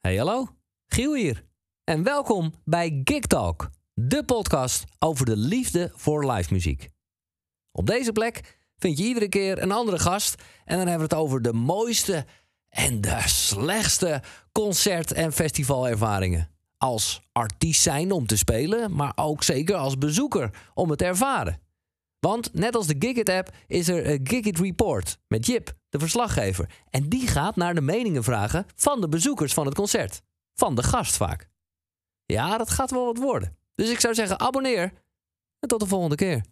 Hey hallo, Giel hier. En welkom bij Gig Talk, de podcast over de liefde voor live muziek. Op deze plek vind je iedere keer een andere gast en dan hebben we het over de mooiste en de slechtste concert- en festivalervaringen. Als artiest zijn om te spelen, maar ook zeker als bezoeker om het te ervaren. Want net als de Gigit-app is er een Gigit Report met Jip, de verslaggever. En die gaat naar de meningen vragen van de bezoekers van het concert. Van de gast vaak. Ja, dat gaat wel wat worden. Dus ik zou zeggen, abonneer en tot de volgende keer.